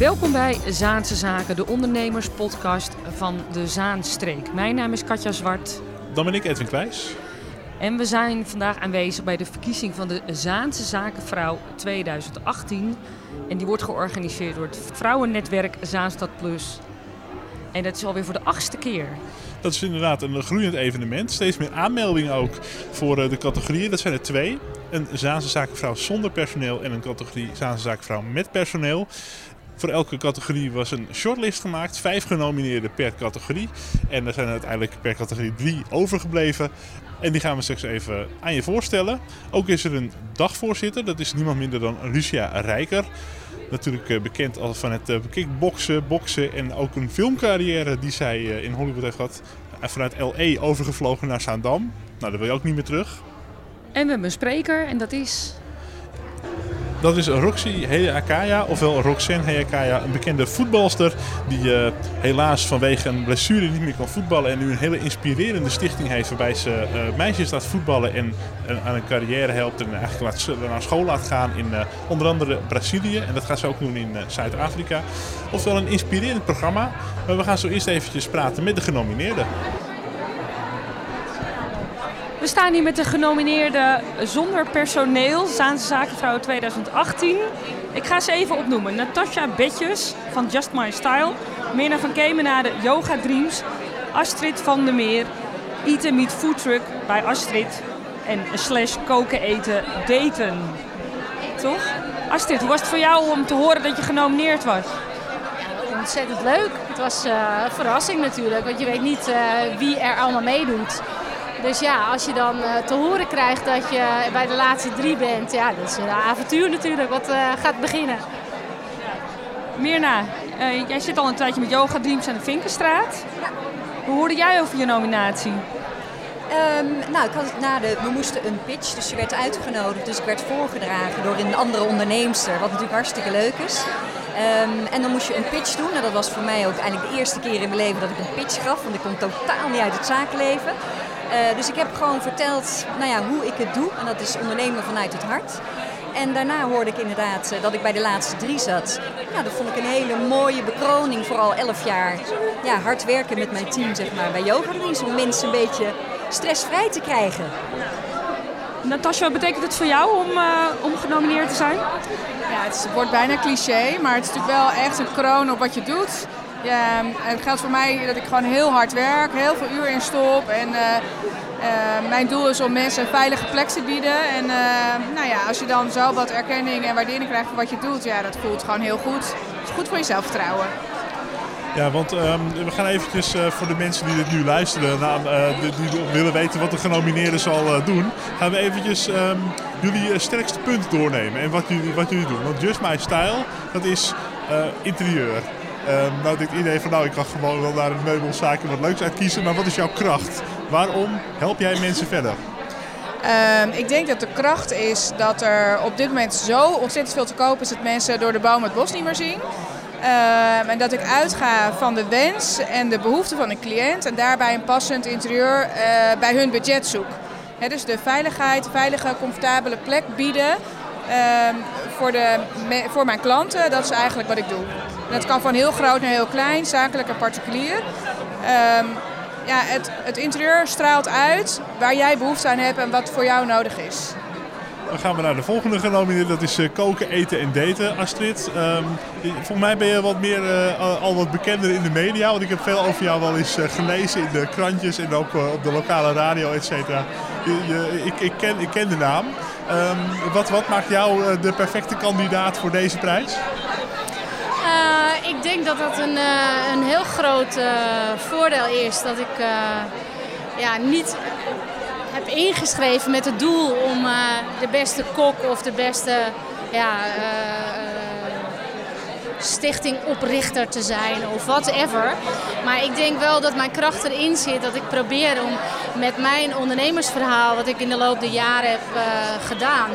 Welkom bij Zaanse Zaken, de ondernemerspodcast van de Zaanstreek. Mijn naam is Katja Zwart. Dan ben ik Edwin Kwijs. En we zijn vandaag aanwezig bij de verkiezing van de Zaanse Zakenvrouw 2018. En die wordt georganiseerd door het vrouwennetwerk Zaanstad Plus. En dat is alweer voor de achtste keer. Dat is inderdaad een groeiend evenement. Steeds meer aanmeldingen ook voor eh, de categorieën. Dat zijn er twee. Een Zaanse zakenvrouw zonder personeel en een categorie Zaanse zakenvrouw met personeel. Voor elke categorie was een shortlist gemaakt. Vijf genomineerden per categorie. En er zijn uiteindelijk per categorie drie overgebleven. En die gaan we straks even aan je voorstellen. Ook is er een dagvoorzitter. Dat is niemand minder dan Lucia Rijker. Natuurlijk eh, bekend als van het eh, kickboksen, boksen en ook een filmcarrière die zij eh, in Hollywood heeft gehad. Vanuit LA overgevlogen naar Zaandam. Nou, daar wil je ook niet meer terug. En we hebben een spreker en dat is dat is Roxy Heyakaya, ofwel Roxanne Heyakaya, een bekende voetbalster die uh, helaas vanwege een blessure niet meer kan voetballen en nu een hele inspirerende stichting heeft waarbij ze uh, meisjes laat voetballen en aan een carrière helpt en eigenlijk laat, naar school laat gaan in onder andere Brazilië en dat gaat ze ook doen in Zuid-Afrika. Oftewel een inspirerend programma, maar we gaan zo eerst eventjes praten met de genomineerden. We staan hier met de genomineerde zonder personeel, Zaanse Zakenvrouw 2018. Ik ga ze even opnoemen. Natasha Betjes van Just My Style. Mirna van Kemenade, Yoga Dreams. Astrid van der Meer, Eat Meet Food Truck bij Astrid. En slash koken eten daten. Toch? Astrid, hoe was het voor jou om te horen dat je genomineerd was? ontzettend leuk. Het was uh, een verrassing natuurlijk, want je weet niet uh, wie er allemaal meedoet. Dus ja, als je dan uh, te horen krijgt dat je bij de laatste drie bent, ja, dat is een avontuur natuurlijk wat uh, gaat beginnen. Mirna, uh, jij zit al een tijdje met Yoga Dreams aan de Vinkenstraat. Ja. Hoe hoorde jij over je nominatie? Um, nou, ik had na de, we moesten een pitch, dus je werd uitgenodigd. Dus ik werd voorgedragen door een andere onderneemster, wat natuurlijk hartstikke leuk is. Um, en dan moest je een pitch doen. Nou, dat was voor mij ook eigenlijk de eerste keer in mijn leven dat ik een pitch gaf, want ik kom totaal niet uit het zakenleven. Uh, dus ik heb gewoon verteld nou ja, hoe ik het doe. En dat is ondernemen vanuit het hart. En daarna hoorde ik inderdaad uh, dat ik bij de laatste drie zat. Nou, dat vond ik een hele mooie bekroning. Vooral elf jaar ja, hard werken met mijn team zeg maar, bij Yoga Om mensen een beetje stressvrij te krijgen. Natasja, wat betekent het voor jou om, uh, om genomineerd te zijn? Ja, het wordt bijna cliché, maar het is natuurlijk wel echt een kroon op wat je doet. Ja, het geldt voor mij dat ik gewoon heel hard werk, heel veel uur in stop. En uh, uh, mijn doel is om mensen een veilige plek te bieden. En uh, nou ja, als je dan zo wat erkenning en waardering krijgt voor wat je doet, ja, dat voelt gewoon heel goed. Het is goed voor je zelfvertrouwen. Ja, want we gaan eventjes uh, voor de mensen die dit nu luisteren, nou, die, die, willen weten wat de genomineerde zal doen, gaan we eventjes jullie sterkste punten doornemen en wat jullie, wat jullie doen. Want Just My Style, dat is interieur. Um, nou denkt iedereen van nou, ik kan gewoon wel naar een meubelzaakje wat leuks uitkiezen. Maar wat is jouw kracht? Waarom help jij mensen verder? Um, ik denk dat de kracht is dat er op dit moment zo ontzettend veel te koop is dat mensen door de boom het bos niet meer zien. Um, en dat ik uitga van de wens en de behoeften van een cliënt en daarbij een passend interieur uh, bij hun budget zoek. He, dus de veiligheid, veilige, comfortabele plek bieden voor, de, voor mijn klanten, dat is eigenlijk wat ik doe. En dat kan van heel groot naar heel klein, zakelijk en particulier. Um, ja, het, het interieur straalt uit waar jij behoefte aan hebt en wat voor jou nodig is. Dan gaan we naar de volgende genomineerde. Dat is uh, koken, eten en daten. Astrid, um, volgens mij ben je wat meer, uh, al wat bekender in de media. Want ik heb veel over jou wel eens uh, gelezen in de krantjes en ook op de lokale radio, et cetera. Ik, ik, ken, ik ken de naam. Um, wat, wat maakt jou de perfecte kandidaat voor deze prijs? Uh, ik denk dat dat een, uh, een heel groot uh, voordeel is. Dat ik ja, niet heb ingeschreven met het doel om de beste kok of de beste ja, stichtingoprichter te zijn of whatever. Maar ik denk wel dat mijn kracht erin zit dat ik probeer om met mijn ondernemersverhaal, wat ik in de loop der jaren heb gedaan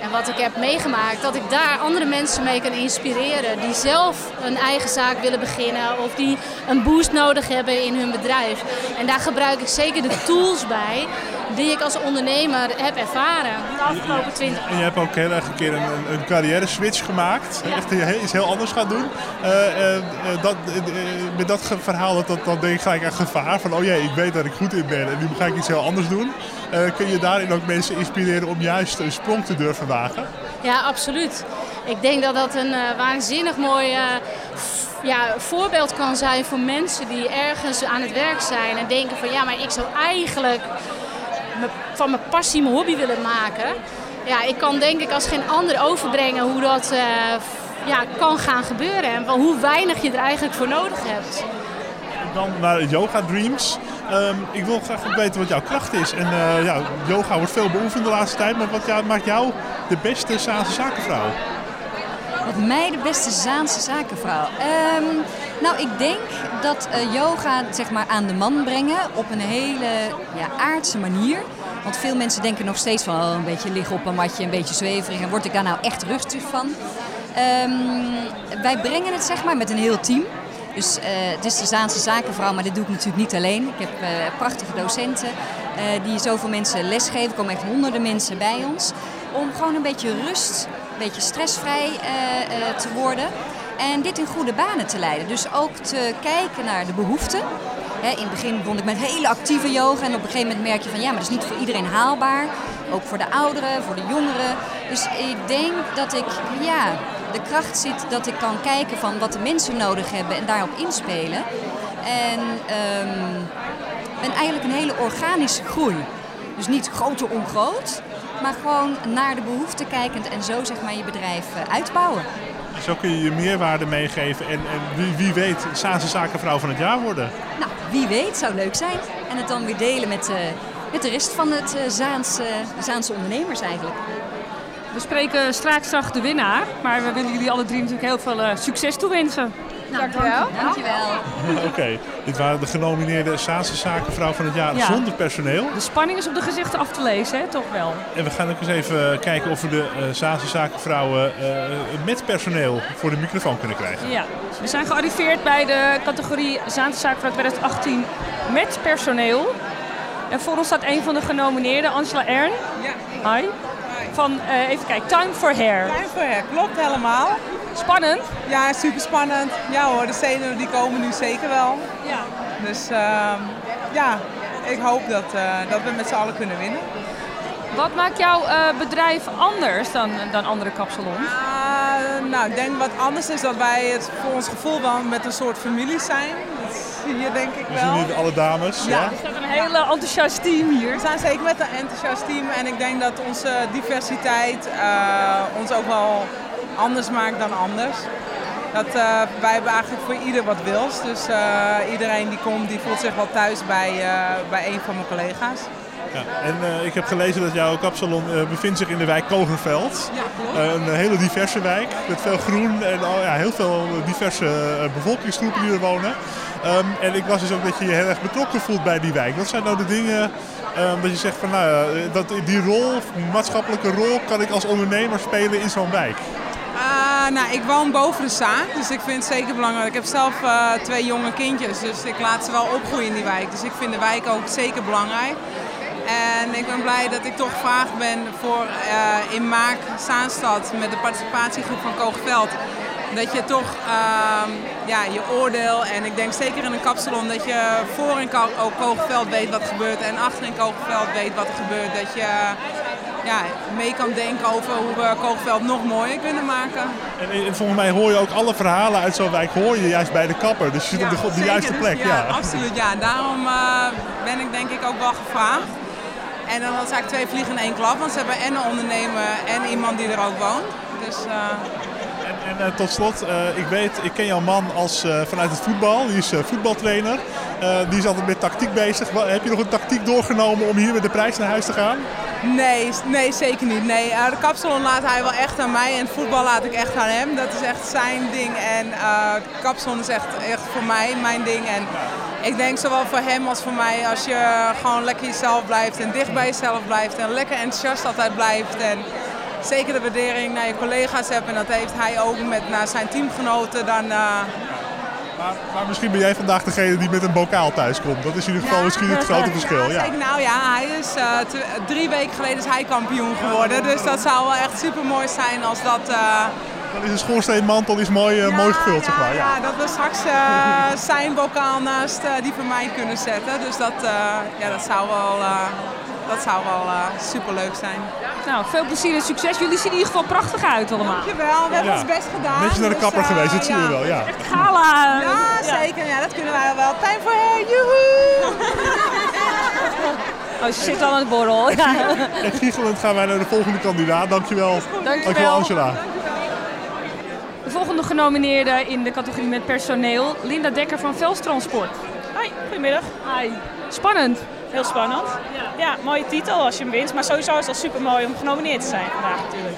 en wat ik heb meegemaakt, dat ik daar andere mensen mee kan inspireren. Die zelf een eigen zaak willen beginnen of die een boost nodig hebben in hun bedrijf. En daar gebruik ik zeker de tools bij die ik als ondernemer heb ervaren de afgelopen 20 En je hebt ook heel erg een keer een, carrière switch gemaakt. Ja. Echt iets heel anders gaan doen. Eh, eh, dat, eh, met dat verhaal, dat, dat, dan denk ik gelijk aan gevaar. Van oh jee, ik weet dat ik goed in ben en nu ga ik iets heel anders doen. Kun je daarin ook mensen inspireren om juist een sprong te durven wagen? Ja, absoluut. Ik denk dat dat een eh, waanzinnig mooi eh, ja, voorbeeld kan zijn voor mensen die ergens aan het werk zijn en denken van ja, maar ik zou eigenlijk van mijn passie mijn hobby willen maken. Ja, ik kan denk ik als geen ander overbrengen hoe dat eh, ja, kan gaan gebeuren en hoe weinig je er eigenlijk voor nodig hebt. Dan naar Yoga Dreams. Ehm, ik wil graag weten wat jouw kracht is. En eh, ja, yoga wordt veel beoefend de laatste tijd. Maar wat maakt jou de beste Zaanse zakenvrouw? Wat mij de beste Zaanse zakenvrouw? Ehm, nou, ik denk dat eh, yoga zeg maar, aan de man brengen op een hele ja, aardse manier. Want veel mensen denken nog steeds van oh, een beetje liggen op een matje, een beetje zweverig. En word ik daar nou echt rustig van? Ehm, wij brengen het zeg maar met een heel team. Dus eh, het is de Zaanse zakenvrouw, maar dit doe ik natuurlijk niet alleen. Ik heb eh, prachtige docenten eh, die zoveel mensen lesgeven. Er komen echt honderden mensen bij ons. Om gewoon een beetje rust, een beetje stressvrij te worden. En dit in goede banen te leiden. Dus ook te kijken naar de behoeften. In het begin begon ik met hele actieve yoga. En op een gegeven moment merk je van ja, maar dat is niet voor iedereen haalbaar. Ook voor de ouderen, voor de jongeren. Dus ik denk dat ik ja, de kracht zit dat ik kan kijken van wat de mensen nodig hebben en daarop inspelen. En, en eigenlijk een hele organische groei. Dus niet groter ongroot, maar gewoon naar de behoeften kijkend en zo zeg maar je bedrijf eh, uitbouwen. Zo kun je je meerwaarde meegeven en, en wie, wie weet Zaanse zakenvrouw van het jaar worden. Nou, wie weet, zou leuk zijn. En het dan weer delen met, eh, met de rest van het eh, Zaanse, Zaanse ondernemers eigenlijk. We spreken straks de winnaar, maar we willen jullie alle drie natuurlijk heel veel eh, succes toewensen. Dankjewel. Dankjewel. Oké, dit waren de genomineerde Zaanse zakenvrouw van het jaar Ja. zonder personeel. De spanning is op de gezichten af te lezen, hè? toch wel? En we gaan ook eens even kijken of we de uh, Zaanse zakenvrouwen uh, met personeel voor de microfoon kunnen krijgen. Ja, we zijn gearriveerd bij de categorie Zaanse zakenvrouw 2018 met personeel. En voor ons staat een van de genomineerden, Angela Ern. Ja. Hi. Van, uh, even kijken, Time for Hair. Time for Hair, klopt helemaal. Spannend? Ja, super spannend. Ja hoor, de zenuwen die komen nu zeker wel. Ja. Dus uh, ja, ik hoop dat, uh, dat we met z'n allen kunnen winnen. Wat maakt jouw uh, bedrijf anders dan, dan andere kapsalons? Uh, nou, ik denk wat anders is dat wij het voor ons gevoel wel met een soort familie zijn. Je denk ik we wel. We zien hier alle dames. Ja, ja. er staat een hele enthousiast team hier. We zijn zeker met een enthousiast team en ik denk dat onze diversiteit uh, ons ook wel anders maakt dan anders. Dat, uh, wij hebben eigenlijk voor ieder wat wils. Dus uh, iedereen die komt, die voelt zich wel thuis bij, bij een van mijn collega's. Ja, en uh, ik heb gelezen dat jouw kapsalon uh, bevindt zich in de wijk Kogenveld. Ja, uh, een hele diverse wijk met veel groen en oh, ja, heel veel diverse bevolkingsgroepen die er wonen. Um, en ik las dus ook dat je je heel erg betrokken voelt bij die wijk. Wat zijn nou de dingen um, dat je zegt van nou, dat die rol, maatschappelijke rol, kan ik als ondernemer spelen in zo'n wijk? Uh, nou, ik woon boven de zaak, dus ik vind het zeker belangrijk. Ik heb zelf uh, twee jonge kindjes, dus ik laat ze wel opgroeien in die wijk. Dus ik vind de wijk ook zeker belangrijk. En ik ben blij dat ik toch gevraagd ben voor uh, in Maak Zaanstad met de participatiegroep van Koogveld. Dat je toch uh, ja, je oordeel en ik denk zeker in een kapsalon dat je voor in Ko Koogveld weet wat er gebeurt en achter in Koogveld weet wat er gebeurt. Dat je ja, mee kan denken over hoe we Koogveld nog mooier kunnen maken. En, en, volgens mij hoor je ook alle verhalen uit zo'n wijk hoor je juist bij de kapper. Dus je zit ja, op de, op de zeker, juiste plek. Dus, ja, ja, absoluut. Ja. Daarom uh, ben ik denk ik ook wel gevraagd. En dan was eigenlijk twee vliegen in één klap, want ze hebben en een ondernemer en iemand die er ook woont. Dus, uh... En, uh, tot slot, uh, ik weet, ik ken jouw man als, vanuit het voetbal. Die is voetbaltrainer. die is altijd met tactiek bezig. Heb je nog een tactiek doorgenomen om hier met de prijs naar huis te gaan? Nee, nee zeker niet. Nee, de kapsalon laat hij wel echt aan mij en voetbal laat ik echt aan hem. Dat is echt zijn ding en kapsalon is echt, echt voor mij mijn ding. En ik denk zowel voor hem als voor mij, als je gewoon lekker jezelf blijft en dicht bij jezelf blijft en lekker enthousiast altijd blijft. En zeker de waardering naar je collega's hebt en dat heeft hij ook met naar zijn teamgenoten, dan, uh, Maar, maar misschien ben jij vandaag degene die met een bokaal thuis komt. Dat is in ieder geval misschien het grote verschil. Ja. Zeker, nou ja, hij is eh, drie weken geleden is hij kampioen geworden. Dus dat zou wel echt super mooi zijn als dat. eh, Dan is een schoorsteenmantel is mooi, eh, mooi gevuld, zeg maar. Ja. ja, dat we straks eh, zijn bokaal naast eh, die van mij kunnen zetten. Dus dat, eh, ja, dat zou wel, eh, dat zou wel super leuk zijn. Nou, veel plezier en succes. Jullie zien in ieder geval prachtig uit allemaal. Dankjewel, we hebben Ja. ons best gedaan. Netjes naar de dus, kapper eh, geweest, dat zie je ja. wel. Ja. Gala. Ja, zeker. Ja, dat kunnen wij wel. Time for hair, joehoe! Oh, ze zit al aan het borrel. Ja. En giechelend gaan wij naar de volgende kandidaat. Dankjewel. Dankjewel. Angela. De volgende genomineerde in de categorie met personeel, Linda Dekker van Velstransport. Hoi, goedemiddag. Hi. Spannend. Heel spannend. Ja, mooie titel als je hem wint. Maar sowieso is het super mooi om genomineerd te zijn vandaag natuurlijk.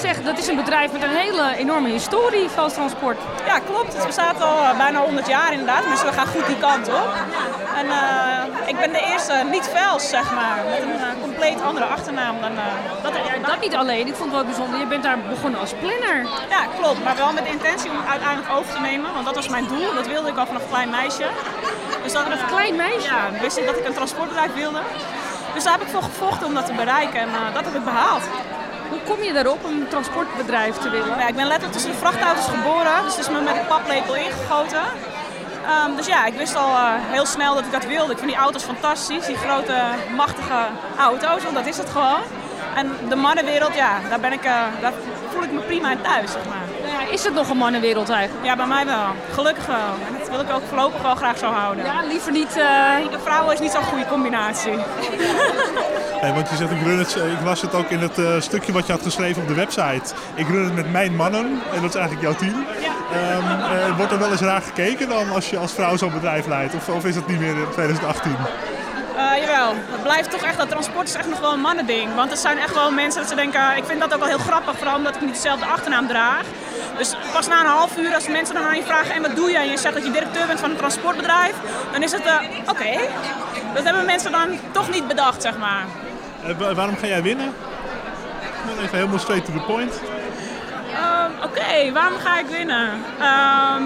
Zeg, dat is een bedrijf met een hele enorme historie, Velstransport. Ja, klopt. Het bestaat al eh, bijna 100 jaar inderdaad. Dus we gaan goed die kant op. En eh, ik ben de eerste niet-Vels, zeg maar. Met een eh, compleet andere achternaam dan... eh, dat Ja, dat niet alleen. Ik vond het wel bijzonder. Je bent daar begonnen als planner. Ja, klopt. Maar wel met de intentie om het uiteindelijk over te nemen. Want dat was mijn doel. Dat wilde ik al vanaf een klein meisje. Dus dat Een klein meisje. Ja, wist ik dat ik een transportbedrijf wilde. Dus daar heb ik voor gevochten om dat te bereiken. En dat heb ik behaald. Hoe kom je daarop om een transportbedrijf te willen? Ja, ik ben letterlijk tussen de vrachtauto's geboren, dus het is me met een paplepel ingegoten. Ehm, dus ja, ik wist al eh, heel snel dat ik dat wilde. Ik vind die auto's fantastisch, die grote, machtige auto's, want dat is het gewoon. En de mannenwereld, ja, daar, ben ik, eh, daar voel ik me prima in thuis, zeg maar. Ja, is het nog een mannenwereld eigenlijk? Ja, bij mij wel. Gelukkig wel. Wil ik ook voorlopig wel graag zo houden. Ja, liever niet. eh, De vrouwen is niet zo'n goede combinatie. Hey, want je zegt, ik, run het, ik las het ook in het eh, stukje wat je had geschreven op de website. Ik run het met mijn mannen en dat is eigenlijk jouw team. Ehm, eh, wordt er wel eens raar gekeken dan als je als vrouw zo'n bedrijf leidt? Of, of is dat niet meer in 2018? Eh, jawel, het blijft toch echt, dat transport is echt nog wel een mannending. Want er zijn echt wel mensen dat ze denken, ik vind dat ook wel heel grappig, vooral omdat ik niet dezelfde achternaam draag. Dus pas na een half uur, als mensen dan aan je vragen, en wat doe je? En je zegt dat je directeur bent van een transportbedrijf, dan is het, eh, oké. Dat hebben mensen dan toch niet bedacht, zeg maar. Eh, wa- waarom ga jij winnen? Even helemaal straight to the point. Ehm, Oké, waarom ga ik winnen? Ehm,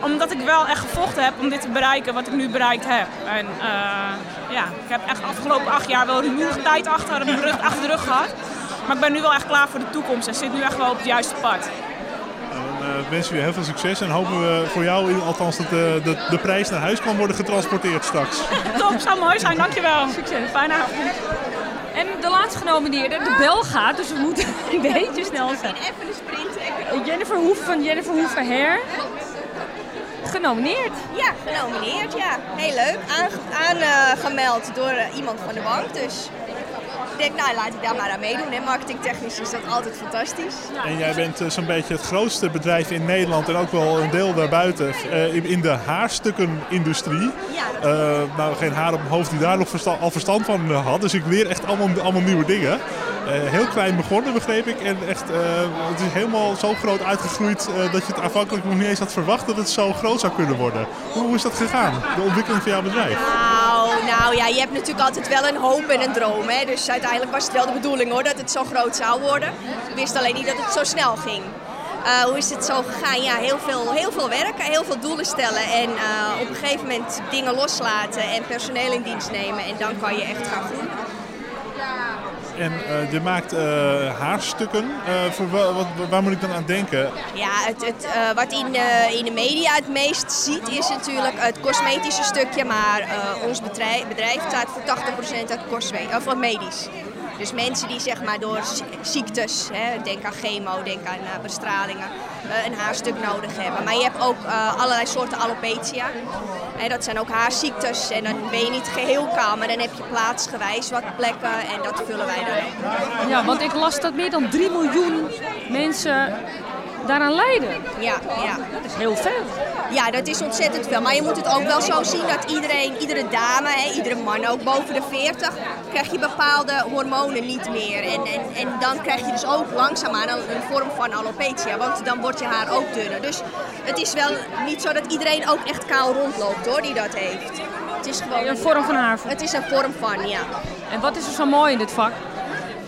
omdat ik wel echt gevochten heb om dit te bereiken wat ik nu bereikt heb. En eh, ja, ik heb echt de afgelopen acht jaar wel rumoerige tijd achter, mijn rug, achter de rug gehad. Maar ik ben nu wel echt klaar voor de toekomst en zit nu echt wel op het juiste pad. Nou, dan eh, wensen we je heel veel succes en hopen we voor jou in- althans dat de, de, de prijs naar huis kan worden getransporteerd straks. Top, zou mooi zijn, dankjewel. Succes, fijne avond. En de laatste genomineerde, de bel gaat, dus we moeten een beetje snel zijn. Even een sprint. Jennifer Hoeven van Jennifer Hoeven Hair. Genomineerd. Ja, genomineerd, ja. Heel leuk. Aangemeld door eh, iemand van de bank, dus ik denk, nou laat ik daar maar aan meedoen. Hè. Marketingtechnisch is dat altijd fantastisch. En jij bent eh, zo'n beetje het grootste bedrijf in Nederland en ook wel een deel daarbuiten eh, in, de haarstukkenindustrie. Ja. Eh, nou, geen haar op mijn hoofd die daar nog versta- al verstand van eh, had. Dus ik leer echt allemaal, allemaal nieuwe dingen. Eh, heel klein begonnen, begreep ik. En echt, eh, het is helemaal zo groot uitgegroeid eh, dat je het aanvankelijk nog niet eens had verwacht dat het zo groot zou kunnen worden. Hoe is dat gegaan, de ontwikkeling van jouw bedrijf? Nou, nou ja, je hebt natuurlijk altijd wel een hoop en een droom. Hè. Dus uiteindelijk was het wel de bedoeling hoor, dat het zo groot zou worden. Ik wist alleen niet dat het zo snel ging. Hoe is het zo gegaan? Ja, heel veel, heel veel werken, heel veel doelen stellen en op een gegeven moment dingen loslaten en personeel in dienst nemen. En dan kan je echt gaan groeien. En eh, je maakt eh, haarstukken. Eh, voor waar moet ik dan aan denken? Ja, het, het, wat in de, in de media het meest ziet is natuurlijk het cosmetische stukje. Maar ons bedrijf, bedrijf staat voor 80% uit of medisch. Dus mensen die zeg maar door zi- ziektes, hè, denk aan chemo, denk aan eh, bestralingen, eh, een haarstuk nodig hebben. Maar je hebt ook eh, allerlei soorten alopecia. Dat zijn ook haarziektes en dan ben je niet geheel kaal, maar dan heb je plaatsgewijs wat plekken en dat vullen wij dan. Ja, want ik las dat meer dan 3 miljoen mensen daaraan lijden. Ja, ja. Dat is heel veel. Ja, dat is ontzettend veel. Maar je moet het ook wel zo zien dat iedereen, iedere dame, hè, iedere man ook boven de 40, krijg je bepaalde hormonen niet meer. En, en, en dan krijg je dus ook langzaamaan een, een vorm van alopecia, want dan wordt je haar ook dunner. Dus het is wel niet zo dat iedereen ook echt kaal rondloopt hoor, die dat heeft. Het is gewoon Een vorm van haar. Het is een vorm van, ja. En wat is er zo mooi in dit vak?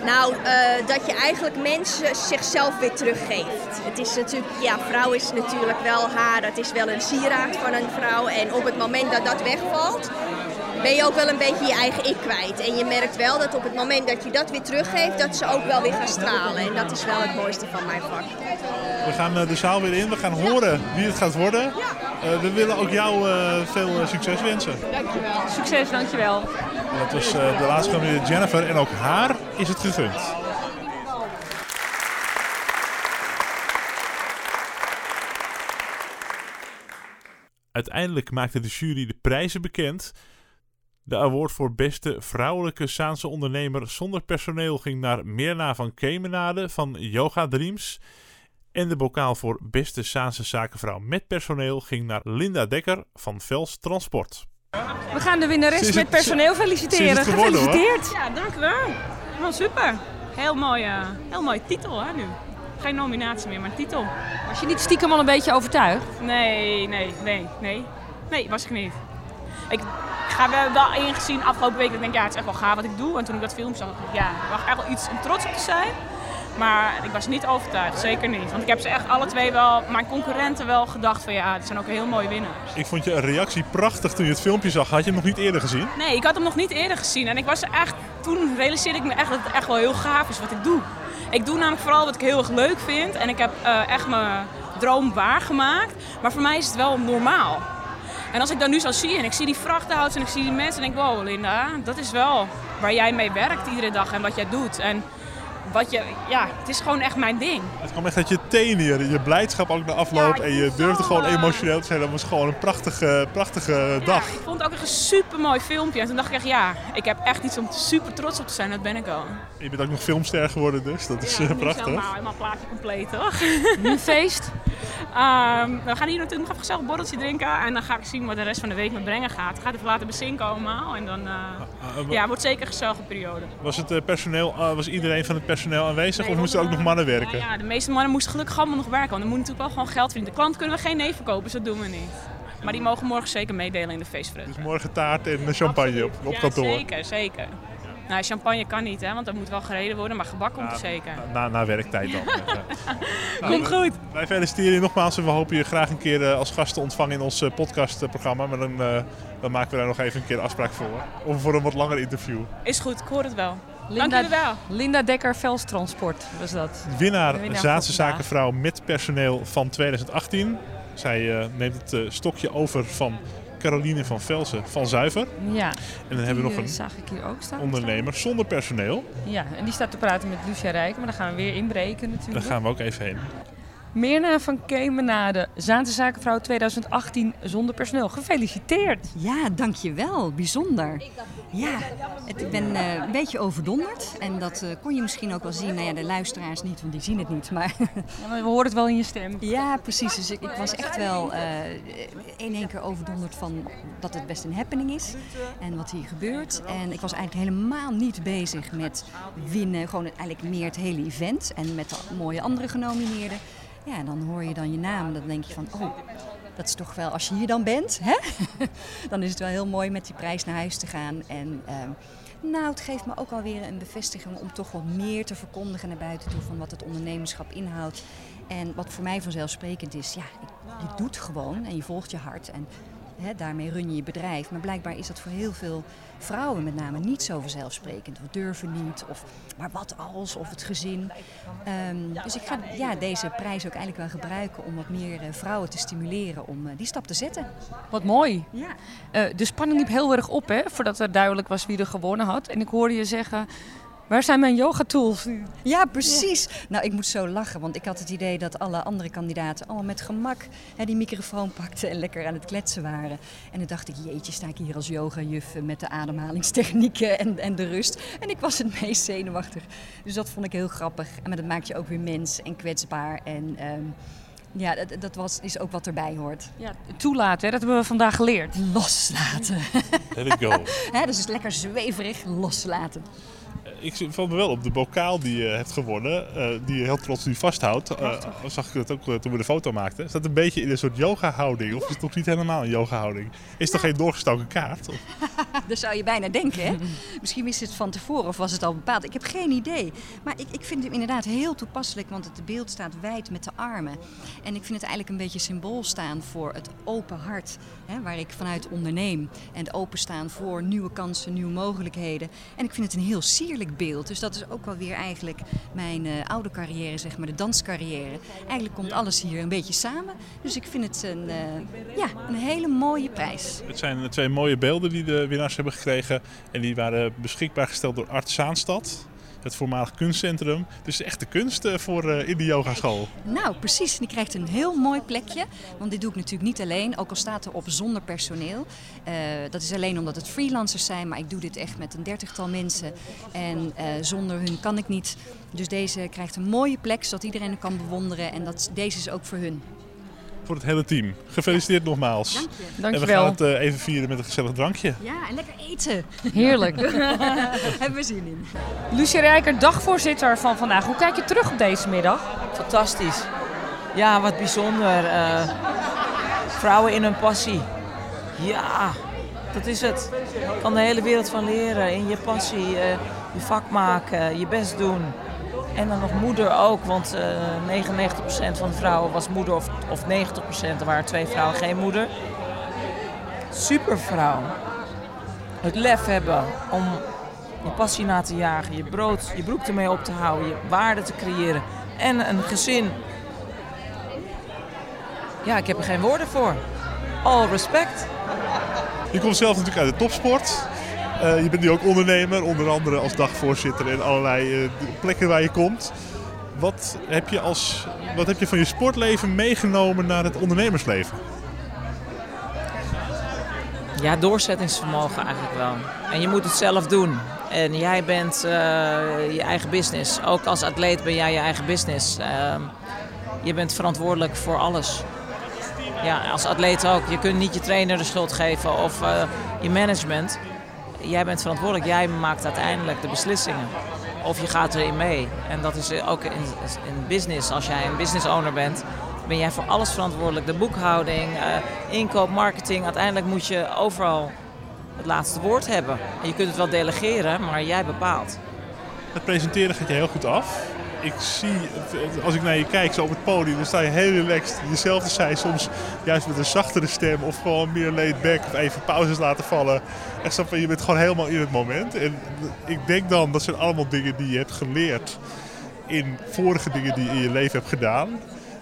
Nou, eh, dat je eigenlijk mensen zichzelf weer teruggeeft. Het is natuurlijk, ja, vrouw is natuurlijk wel haar, dat is wel een sieraad van een vrouw. En op het moment dat dat wegvalt, ben je ook wel een beetje je eigen ik kwijt. En je merkt wel dat op het moment dat je dat weer teruggeeft, dat ze ook wel weer gaan stralen. En dat is wel het mooiste van mijn vak. We gaan eh, de zaal weer in. We gaan horen wie het gaat worden. Uh, we willen ook jou uh, veel succes wensen. Dankjewel. Succes, dankjewel. Dat was de laatste genomineerde Jennifer en ook haar is het gegund. Uiteindelijk maakte de jury de prijzen bekend. De award voor beste vrouwelijke Saanse ondernemer zonder personeel ging naar Mirna van Kemenade van Yoga Dreams. En de bokaal voor beste Saanse zakenvrouw met personeel ging naar Linda Dekker van Vels Transport. We gaan de winnares met personeel feliciteren. Gefeliciteerd. Ja, dank u wel. Helemaal super. Heel mooie, heel mooie titel hè, nu. Geen nominatie meer, maar titel. Was je niet stiekem al een beetje overtuigd? Nee, nee, nee, nee. Nee, was ik niet. Ik, ga wel, wel ingezien afgelopen week. Ik denk, ja, het is echt wel gaaf wat ik doe. En toen ik dat film zag, dacht ik, ja, mag echt wel iets om trots op te zijn. Maar ik was niet overtuigd, zeker niet. Want ik heb ze echt alle twee wel, mijn concurrenten wel gedacht van ja, het zijn ook heel mooie winnaars. Ik vond je reactie prachtig toen je het filmpje zag. Had je hem nog niet eerder gezien? Nee, ik had hem nog niet eerder gezien. En ik was echt, toen realiseerde ik me echt dat het echt wel heel gaaf is wat ik doe. Ik doe namelijk vooral wat ik heel erg leuk vind. En ik heb uh, echt mijn droom waargemaakt. Maar voor mij is het wel normaal. En als ik dan nu zo zie en ik zie die vrachtauto's en ik zie die mensen, denk ik, wow Linda, dat is wel waar jij mee werkt iedere dag en wat jij doet. En wat je, ja, het is gewoon echt mijn ding. Het kwam echt uit je tenen, je blijdschap ook na afloop en je durfde gewoon emotioneel te zijn. Dat was gewoon een prachtige, prachtige dag. ik vond het ook echt een super mooi filmpje. En toen dacht ik echt, ja, ik heb echt iets om super trots op te zijn. Dat ben ik al. Je bent ook nog filmster geworden dus, dat is ja, prachtig. Helemaal, helemaal plaatje compleet, toch? Nu feest? Um, we gaan hier natuurlijk nog even gezellig borreltje drinken. En dan ga ik zien wat de rest van de week me brengen gaat. Het gaat even laten bezinken allemaal. En dan, uh, uh, ja, het wordt zeker een gezellige periode. Was het personeel, was iedereen van het personeel aanwezig of moesten ook nog mannen werken? Ja, ja, de meeste mannen moesten gelukkig allemaal nog werken. Want dan moet natuurlijk wel gewoon geld verdienen. De klant kunnen we geen nee verkopen, dus dat doen we niet. Maar die mogen morgen zeker meedelen in de feestvreugde. Dus morgen taart en champagne op, op kantoor? zeker, zeker. Nou, champagne kan niet, hè, want dat moet wel gereden worden, maar gebak komt er zeker. Na, na werktijd dan. nou, komt goed. Wij feliciteren je nogmaals en we hopen je graag een keer als gast te ontvangen in ons podcastprogramma. Maar dan, dan maken we daar nog even een keer afspraak voor. Of voor een wat langer interview. Is goed, ik hoor het wel. Linda, Dank wel. Linda Dekker, Velstransport was dat. Winnaar, winnaar Zaanse Zakenvrouw met personeel van 2018. Zij uh, neemt het uh, stokje over van Caroline van Velsen van Zuiver. Ja. En dan hebben we nog een zag ik hier ook staan, ondernemer zonder personeel. Ja, en die staat te praten met Lucia Rijk, maar dan gaan we weer inbreken natuurlijk. Daar gaan we ook even heen. Mirna van Kemenade, Zaanse Zakenvrouw 2018 zonder personeel. Gefeliciteerd. Ja, dankjewel. Bijzonder. Ja, het, ik ben uh, een beetje overdonderd. En dat uh, kon je misschien ook wel zien. Nou ja, de luisteraars niet, want die zien het niet. Maar, ja, maar we horen het wel in je stem. Ja, precies. Dus ik, ik was echt wel uh, in één keer overdonderd van dat het best een happening is. En wat hier gebeurt. En ik was eigenlijk helemaal niet bezig met winnen. Gewoon eigenlijk meer het hele event. En met de mooie andere genomineerden. Ja, dan hoor je dan je naam. Dan denk je van, oh, dat is toch wel, als je hier dan bent, hè? dan is het wel heel mooi met die prijs naar huis te gaan. En uh, nou, het geeft me ook alweer een bevestiging om toch wat meer te verkondigen naar buiten toe van wat het ondernemerschap inhoudt. En wat voor mij vanzelfsprekend is, ja, je doet gewoon en je volgt je hart. En He, daarmee run je je bedrijf. Maar blijkbaar is dat voor heel veel vrouwen met name niet zo vanzelfsprekend. We durven niet, of maar wat als, of het gezin. Um, dus ik ga ja, deze prijs ook eigenlijk wel gebruiken om wat meer uh, vrouwen te stimuleren om uh, die stap te zetten. Wat mooi. Ja. Uh, de spanning liep heel erg op, hè, voordat er duidelijk was wie er gewonnen had. En ik hoorde je zeggen, Waar zijn mijn yogatools? Ja, precies. Nou, ik moet zo lachen, want ik had het idee dat alle andere kandidaten allemaal met gemak hè, die microfoon pakten en lekker aan het kletsen waren. En dan dacht ik, jeetje, sta ik hier als yogajuf met de ademhalingstechnieken en, en de rust. En ik was het meest zenuwachtig. Dus dat vond ik heel grappig. En dat maakt je ook weer mens en kwetsbaar. En um, ja, dat, dat was, is ook wat erbij hoort. Ja, toelaten, hè? dat hebben we vandaag geleerd. Loslaten. Let it go. hè, dus is lekker zweverig loslaten. Ik val me wel op de bokaal die je hebt gewonnen, eh, die je heel trots nu vasthoudt. Uh, zag ik dat ook uh, toen we de foto maakten. Is dat een beetje in een soort yoga-houding? Of is het toch niet helemaal een yoga-houding? Is toch geen doorgestoken kaart? Of? dat zou je bijna denken, hè? Misschien wist het van tevoren of was het al bepaald. Ik heb geen idee. Maar ik, ik vind hem inderdaad heel toepasselijk, want het beeld staat wijd met de armen. En ik vind het eigenlijk een beetje symbool staan voor het open hart, hè, waar ik vanuit onderneem. En het openstaan voor nieuwe kansen, nieuwe mogelijkheden. En ik vind het een heel sierlijk beeld. Dus dat is ook wel weer eigenlijk mijn uh, oude carrière, zeg maar, de danscarrière. Eigenlijk komt alles hier een beetje samen. Dus ik vind het een, uh, ja, een hele mooie prijs. Het zijn twee mooie beelden die de winnaars hebben gekregen. En die waren beschikbaar gesteld door Art Zaanstad het voormalig kunstcentrum. Dus echt de kunst voor uh, in de yogaschool. Nou, precies. Die krijgt een heel mooi plekje. Want dit doe ik natuurlijk niet alleen, ook al staat er op zonder personeel. Uh, dat is alleen omdat het freelancers zijn, maar ik doe dit echt met een dertigtal mensen. En zonder hun kan ik niet. Dus deze krijgt een mooie plek, zodat iedereen hem kan bewonderen. En dat, deze is ook voor hun voor het hele team. Gefeliciteerd nogmaals. Dank je. Dank en we gaan het uh, even vieren met een gezellig drankje. Ja, en lekker eten. Heerlijk. Hebben we zin in. Lucie Rijker, dagvoorzitter van vandaag. Hoe kijk je terug op deze middag? Fantastisch. Ja, wat bijzonder. Uh, vrouwen in hun passie. Ja, dat is het. Je kan de hele wereld van leren. In je passie, uh, je vak maken, je best doen. En dan nog moeder ook, want uh, 99% van de vrouwen was moeder of, of 90%. Er waren twee vrouwen geen moeder. Supervrouw. Het lef hebben om je passie na te jagen, je brood, je broek ermee op te houden, je waarde te creëren. En een gezin. Ja, ik heb er geen woorden voor. All respect. Je komt zelf natuurlijk uit de topsport. Uh, je bent nu ook ondernemer, onder andere als dagvoorzitter en allerlei uh, plekken waar je komt. Wat heb, je als, wat heb je van je sportleven meegenomen naar het ondernemersleven? Ja, doorzettingsvermogen eigenlijk wel. En je moet het zelf doen. En jij bent uh, je eigen business. Ook als atleet ben jij je eigen business. je bent verantwoordelijk voor alles. Ja, als atleet ook. Je kunt niet je trainer de schuld geven of je management jij bent verantwoordelijk. Jij maakt uiteindelijk de beslissingen. Of je gaat erin mee. En dat is ook in, in business. Als jij een business owner bent, ben jij voor alles verantwoordelijk. De boekhouding, uh, inkoop, marketing. Uiteindelijk moet je overal het laatste woord hebben. En je kunt het wel delegeren, maar jij bepaalt. Het presenteren gaat je heel goed af. Ik zie, als ik naar je kijk zo op het podium, dan sta je heel relaxed jezelf te zijn. Soms juist met een zachtere stem of gewoon meer laid back of even pauzes laten vallen. Echt zo van, je bent gewoon helemaal in het moment. En ik denk dan, dat zijn allemaal dingen die je hebt geleerd in vorige dingen die je in je leven hebt gedaan.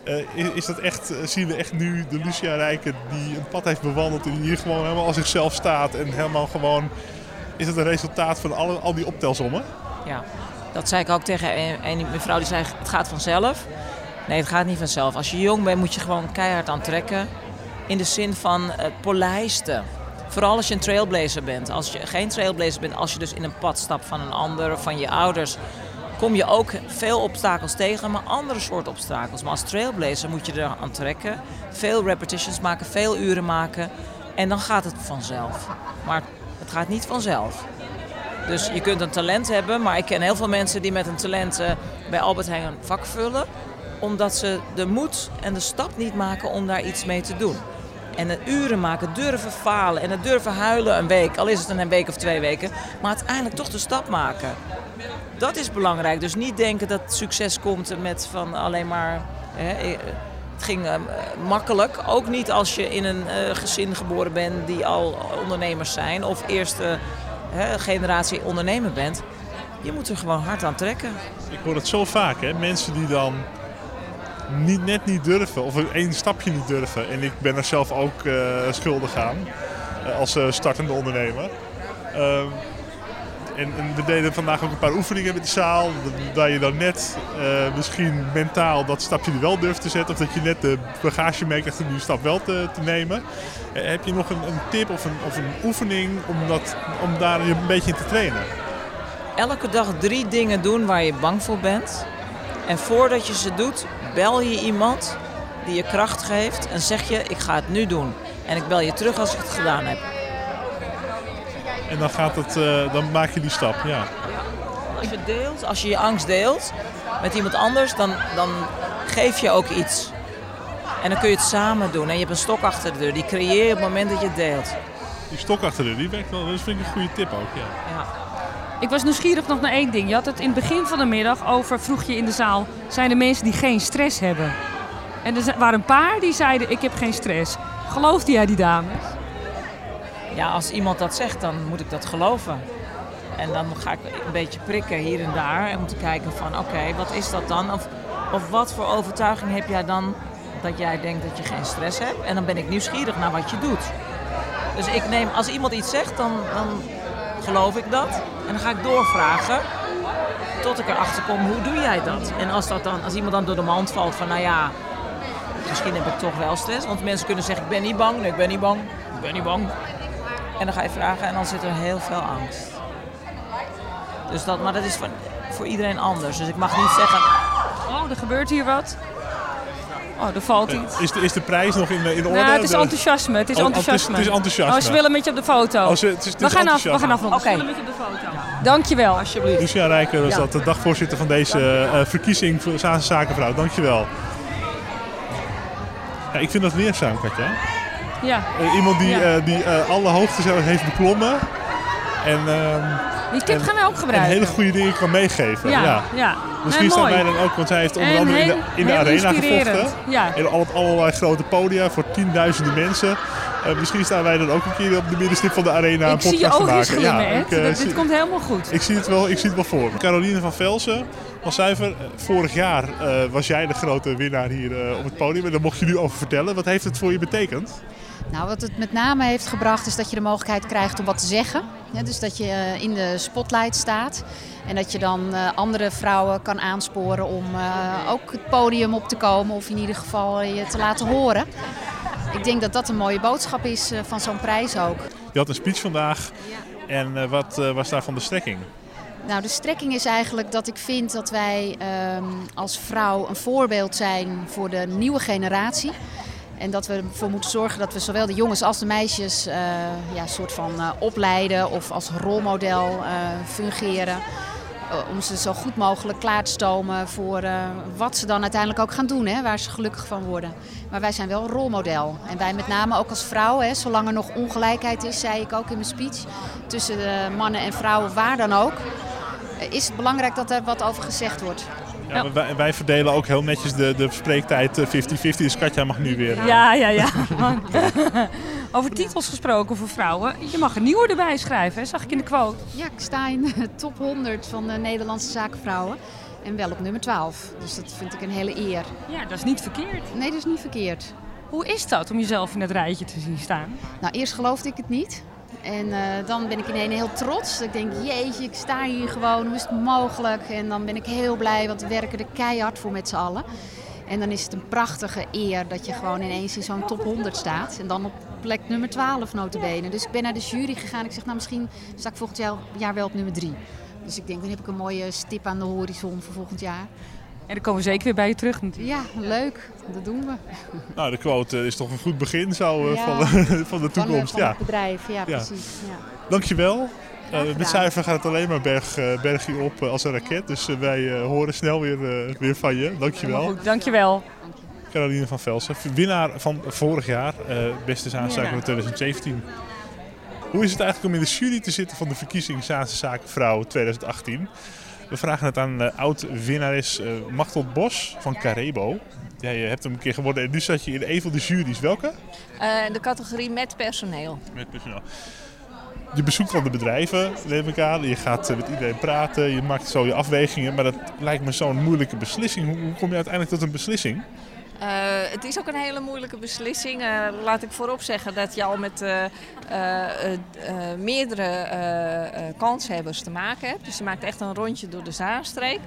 Uh, is dat echt, zien we echt nu de Lucia Rijken die een pad heeft bewandeld en hier gewoon helemaal als zichzelf staat en helemaal gewoon... Is het een resultaat van alle, al die optelsommen? Ja, dat zei ik ook tegen een, mevrouw die zei het gaat vanzelf. Nee, het gaat niet vanzelf. Als je jong bent moet je gewoon keihard aantrekken. In de zin van het polijsten. Vooral als je een trailblazer bent. Als je geen trailblazer bent, als je dus in een pad stapt van een ander van je ouders, kom je ook veel obstakels tegen, maar andere soort obstakels. Maar als trailblazer moet je er aan trekken, veel repetitions maken, veel uren maken en dan gaat het vanzelf. Maar het gaat niet vanzelf. Dus je kunt een talent hebben, maar ik ken heel veel mensen die met een talent uh, bij Albert Heijn een vak vullen, omdat ze de moed en de stap niet maken om daar iets mee te doen. En het uren maken, durven falen en het durven huilen een week, al is het een week of twee weken, maar uiteindelijk toch de stap maken. Dat is belangrijk. Dus niet denken dat succes komt met van alleen maar. Hè, het ging uh, makkelijk. Ook niet als je in een gezin geboren bent die al ondernemers zijn of eerste hè, generatie ondernemer bent. Je moet er gewoon hard aan trekken. Ik hoor het zo vaak, hè? mensen die dan niet, net niet durven of één stapje niet durven. En ik ben er zelf ook uh, schuldig aan uh, als uh, startende ondernemer. En, en, we deden vandaag ook een paar oefeningen met de zaal. Dat je dan net misschien mentaal dat stapje wel durft te zetten. Of dat je net de bagage meekrijgt om die stap wel te, nemen. heb je nog een, een tip of een, of een oefening om, dat, om daar een beetje in te trainen? Elke dag drie dingen doen waar je bang voor bent. En voordat je ze doet, bel je iemand die je kracht geeft en zeg je: Ik ga het nu doen. En ik bel je terug als ik het gedaan heb. En dan, gaat het, uh, dan maak je die stap, ja. Als je deelt, als je je angst deelt met iemand anders, dan, dan geef je ook iets. En dan kun je het samen doen. En je hebt een stok achter de deur. Die creëer je op het moment dat je het deelt. Die stok achter de deur, die werkt wel. Dat vind ik een goede tip ook, ja. Ja. Ik was nieuwsgierig nog naar één ding. Je had het in het begin van de middag over, vroeg je in de zaal, zijn er mensen die geen stress hebben? En er waren een paar die zeiden, ik heb geen stress. Geloofde jij die dames? Ja, als iemand dat zegt, dan moet ik dat geloven. En dan ga ik een beetje prikken hier en daar om te kijken van oké, wat is dat dan? Of, of wat voor overtuiging heb jij dan dat jij denkt dat je geen stress hebt? En dan ben ik nieuwsgierig naar wat je doet. Dus ik neem, als iemand iets zegt, dan, dan geloof ik dat. En dan ga ik doorvragen tot ik erachter kom, hoe doe jij dat? En als, dat dan, als iemand dan door de mand valt van nou ja, misschien heb ik toch wel stress. Want mensen kunnen zeggen, ik ben niet bang. Nee, ik ben niet bang. Ik ben niet bang. En dan ga je vragen en dan zit er heel veel angst. Dus dat, maar dat is voor, voor iedereen anders. Dus ik mag niet zeggen, Oh, er gebeurt hier wat. Oh, er valt iets. Is de, is de prijs nog in, in orde? Nou, het is enthousiasme. Het is Oh, enthousiasme. het is- het is enthousiasme. Oh, ze willen met je op de foto. Oh, ze- het is- het we, is gaan af, we gaan afronden. Ze Oké. foto. Dankjewel. alsjeblieft. Lucia Rijker was Ja. dat, de dagvoorzitter van deze eh, verkiezing voor Zaanse Zakenvrouw. Dankjewel. Ja, ik vind dat leerzaam, Katja. Ja, Eh, iemand die, Ja. eh, die eh, alle hoogtes heeft beklommen. En, ehm, die tip en- gaan wij ook en gebruiken. hele goede dingen kan meegeven. Ja, Ja. ja. Misschien staan wij dan ook, want zij heeft onder En andere in de, in de arena gevochten. Ja. En op allerlei grote podia voor tienduizenden mensen. Misschien staan wij dan ook een keer op de middenstip van de arena een Ik podcast te maken. Ed. ik, eh, Dat- Dit komt helemaal goed. ik zie het wel, ik zie het wel voor. Caroline van Velsen, van Zuiver, vorig jaar was jij de grote winnaar hier op het podium. En daar mocht je nu over vertellen. Wat heeft het voor je betekend? Nou, wat het met name heeft gebracht is dat je de mogelijkheid krijgt om wat te zeggen. Ja, dus dat je eh, in de spotlight staat. En dat je dan eh, andere vrouwen kan aansporen om eh, ook het podium op te komen. Of in ieder geval je te laten horen. Ik denk dat dat een mooie boodschap is van zo'n prijs ook. Je had een speech vandaag. En wat was daarvan de strekking? Nou, de strekking is eigenlijk dat ik vind dat wij ehm, als vrouw een voorbeeld zijn voor de nieuwe generatie. En dat we ervoor moeten zorgen dat we zowel de jongens als de meisjes eh ja, soort van eh, opleiden of als rolmodel eh, fungeren. Om ze zo goed mogelijk klaar te stomen voor wat ze dan uiteindelijk ook gaan doen, hè, waar ze gelukkig van worden. Maar wij zijn wel een rolmodel. En wij met name ook als vrouwen, hè, zolang er nog ongelijkheid is, zei ik ook in mijn speech, tussen mannen en vrouwen, waar dan ook, is het belangrijk dat er wat over gezegd wordt. Ja, maar Wij, wij verdelen ook heel netjes de, de spreektijd eh, 50-50. Dus Katja mag nu weer. eh, Ja, ja, ja. Over titels gesproken voor vrouwen. Je mag een nieuwe erbij schrijven, hè? zag ik in de quote. Ja, ik sta in de top 100 van de Nederlandse zakenvrouwen. En wel op nummer 12. Dus dat vind ik een hele eer. Ja, dat is niet verkeerd. Nee, dat is niet verkeerd. Hoe is dat om jezelf in het rijtje te zien staan? Nou, eerst geloofde ik het niet. En eh, dan ben ik ineens heel trots. Ik denk, jeetje, ik sta hier gewoon, hoe is het mogelijk? En dan ben ik heel blij, want we werken er keihard voor met z'n allen. En dan is het een prachtige eer dat je gewoon ineens in zo'n top 100 staat. En dan op plek nummer 12 notabene. Dus ik ben naar de jury gegaan. Ik zeg, nou misschien sta ik volgend jaar, jaar wel op nummer 3. Dus ik denk, dan heb ik een mooie stip aan de horizon voor volgend jaar. En dan komen we zeker weer bij je terug natuurlijk. Ja, leuk. Dat doen we. Nou, de quote eh, is toch een goed begin zo, eh, Ja. van, de- van de Van, toekomst. van ja. het bedrijf, ja, Ja. precies. Ja. Dankjewel. Eh gedaan. met cijfer gaat het alleen maar berg, eh, bergje op als een raket. Dus wij eh, horen snel weer, weer van je. Dankjewel. Goed, dankjewel. Caroline van Velsen, winnaar van vorig jaar, eh Beste Zaanzaken van 2017. Hoe is het eigenlijk om in de jury te zitten van de verkiezing Zaanse Zakenvrouw 2018? We vragen het aan eh, oud-winnares eh Machtel Bos van Carebo. Jij eh, hebt hem een keer geworden en nu zat je in een van de juries. Welke? De categorie met personeel. Met personeel. Je bezoekt dan de bedrijven, neem ik aan. Je gaat met iedereen praten, je maakt zo je afwegingen. Maar dat lijkt me zo'n moeilijke beslissing. Hoe, hoe kom je uiteindelijk tot een beslissing? Eh, het is ook een hele moeilijke beslissing. Eh, laat ik voorop zeggen dat je al met eh, meerdere kanshebbers te maken hebt. Dus je maakt echt een rondje door de Zaanstreek.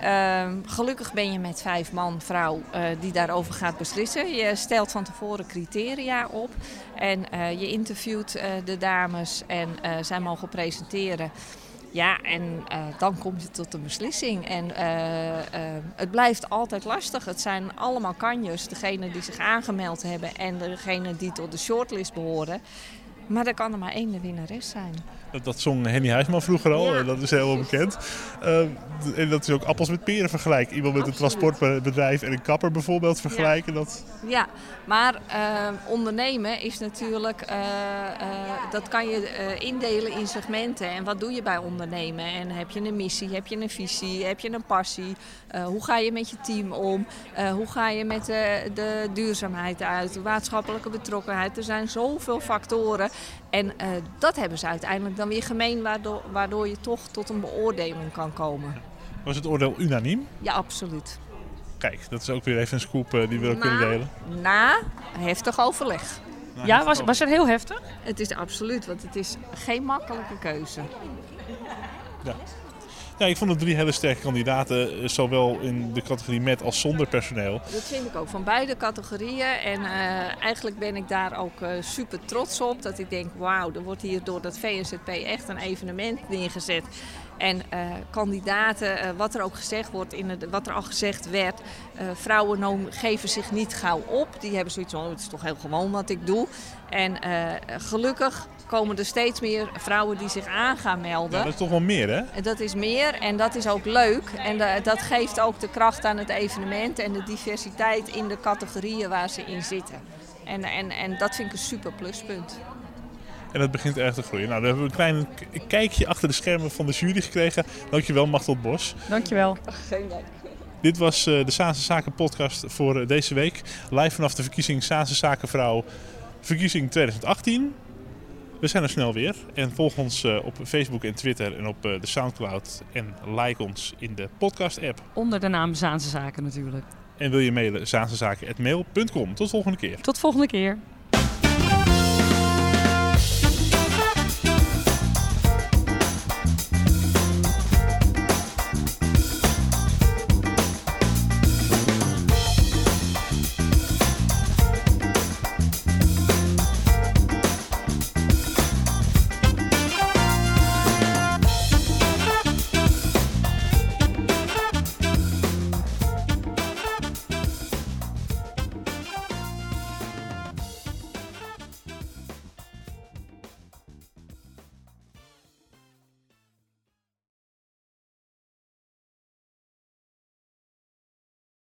Ehm, gelukkig ben je met vijf man, vrouw die daarover gaat beslissen. Je stelt van tevoren criteria op en je interviewt de dames en zij mogen presenteren. Ja, en eh, dan kom je tot een beslissing. En eh, eh, het blijft altijd lastig. Het zijn allemaal kanjers. Degene die zich aangemeld hebben en degene die tot de shortlist behoren. Maar er kan er maar één de winnares zijn. Dat, zong Henny Huisman vroeger al, Ja. dat is heel bekend. Eh, en dat is ook appels met peren vergelijken. Iemand met een transportbedrijf en een kapper bijvoorbeeld vergelijken. Dat, Ja, maar eh, ondernemen is natuurlijk, eh, eh, dat kan je eh, indelen in segmenten. En wat doe je bij ondernemen? En heb je een missie, heb je een visie, heb je een passie? Hoe ga je met je team om? Hoe ga je met de, de duurzaamheid uit? De maatschappelijke betrokkenheid. Er zijn zoveel factoren. En eh, dat hebben ze uiteindelijk dan weer gemeen, waardoor, waardoor je toch tot een beoordeling kan komen. was het oordeel unaniem? Ja, absoluut. Kijk, dat is ook weer even een scoop eh, die we ook kunnen delen. Na heftig overleg. Ja, was, was het heel heftig? Het is absoluut, want het is geen makkelijke keuze. Ja. Ja, ik vond het drie hele sterke kandidaten, eh, zowel in de categorie met als zonder personeel. Dat vind ik ook van beide categorieën. En eh, eigenlijk ben ik daar ook eh, super trots op. Dat ik denk, wauw, er wordt hier door dat VNZP echt een evenement neergezet. En kandidaten, wat er ook gezegd wordt, in het, wat er al gezegd werd, vrouwen geven zich niet gauw op. Die hebben zoiets van, oh, het is toch heel gewoon wat ik doe. En gelukkig komen er steeds meer vrouwen die zich aan gaan melden. Ja, dat is toch wel meer, hè? En Dat is meer en dat is ook leuk. En da- dat geeft ook de kracht aan het evenement en de diversiteit in de categorieën waar ze in zitten. En, en, en dat vind ik een super pluspunt. En dat begint erg te groeien. Nou, dan hebben we een klein kijkje achter de schermen van de jury gekregen. Dankjewel, Machteld Bos. Dankjewel. Geen dank. Dit was eh, de Saanse Zaken podcast voor eh, deze week. Live vanaf de verkiezing Saanse Zakenvrouw verkiezing 2018. We zijn er snel weer. En volg ons eh, op Facebook en Twitter en op eh, de Soundcloud. En like ons in de podcast app. Onder de naam Zaanse Zaken natuurlijk. En wil je mailen zaansezaken.mail.com. Tot volgende keer. Tot volgende keer.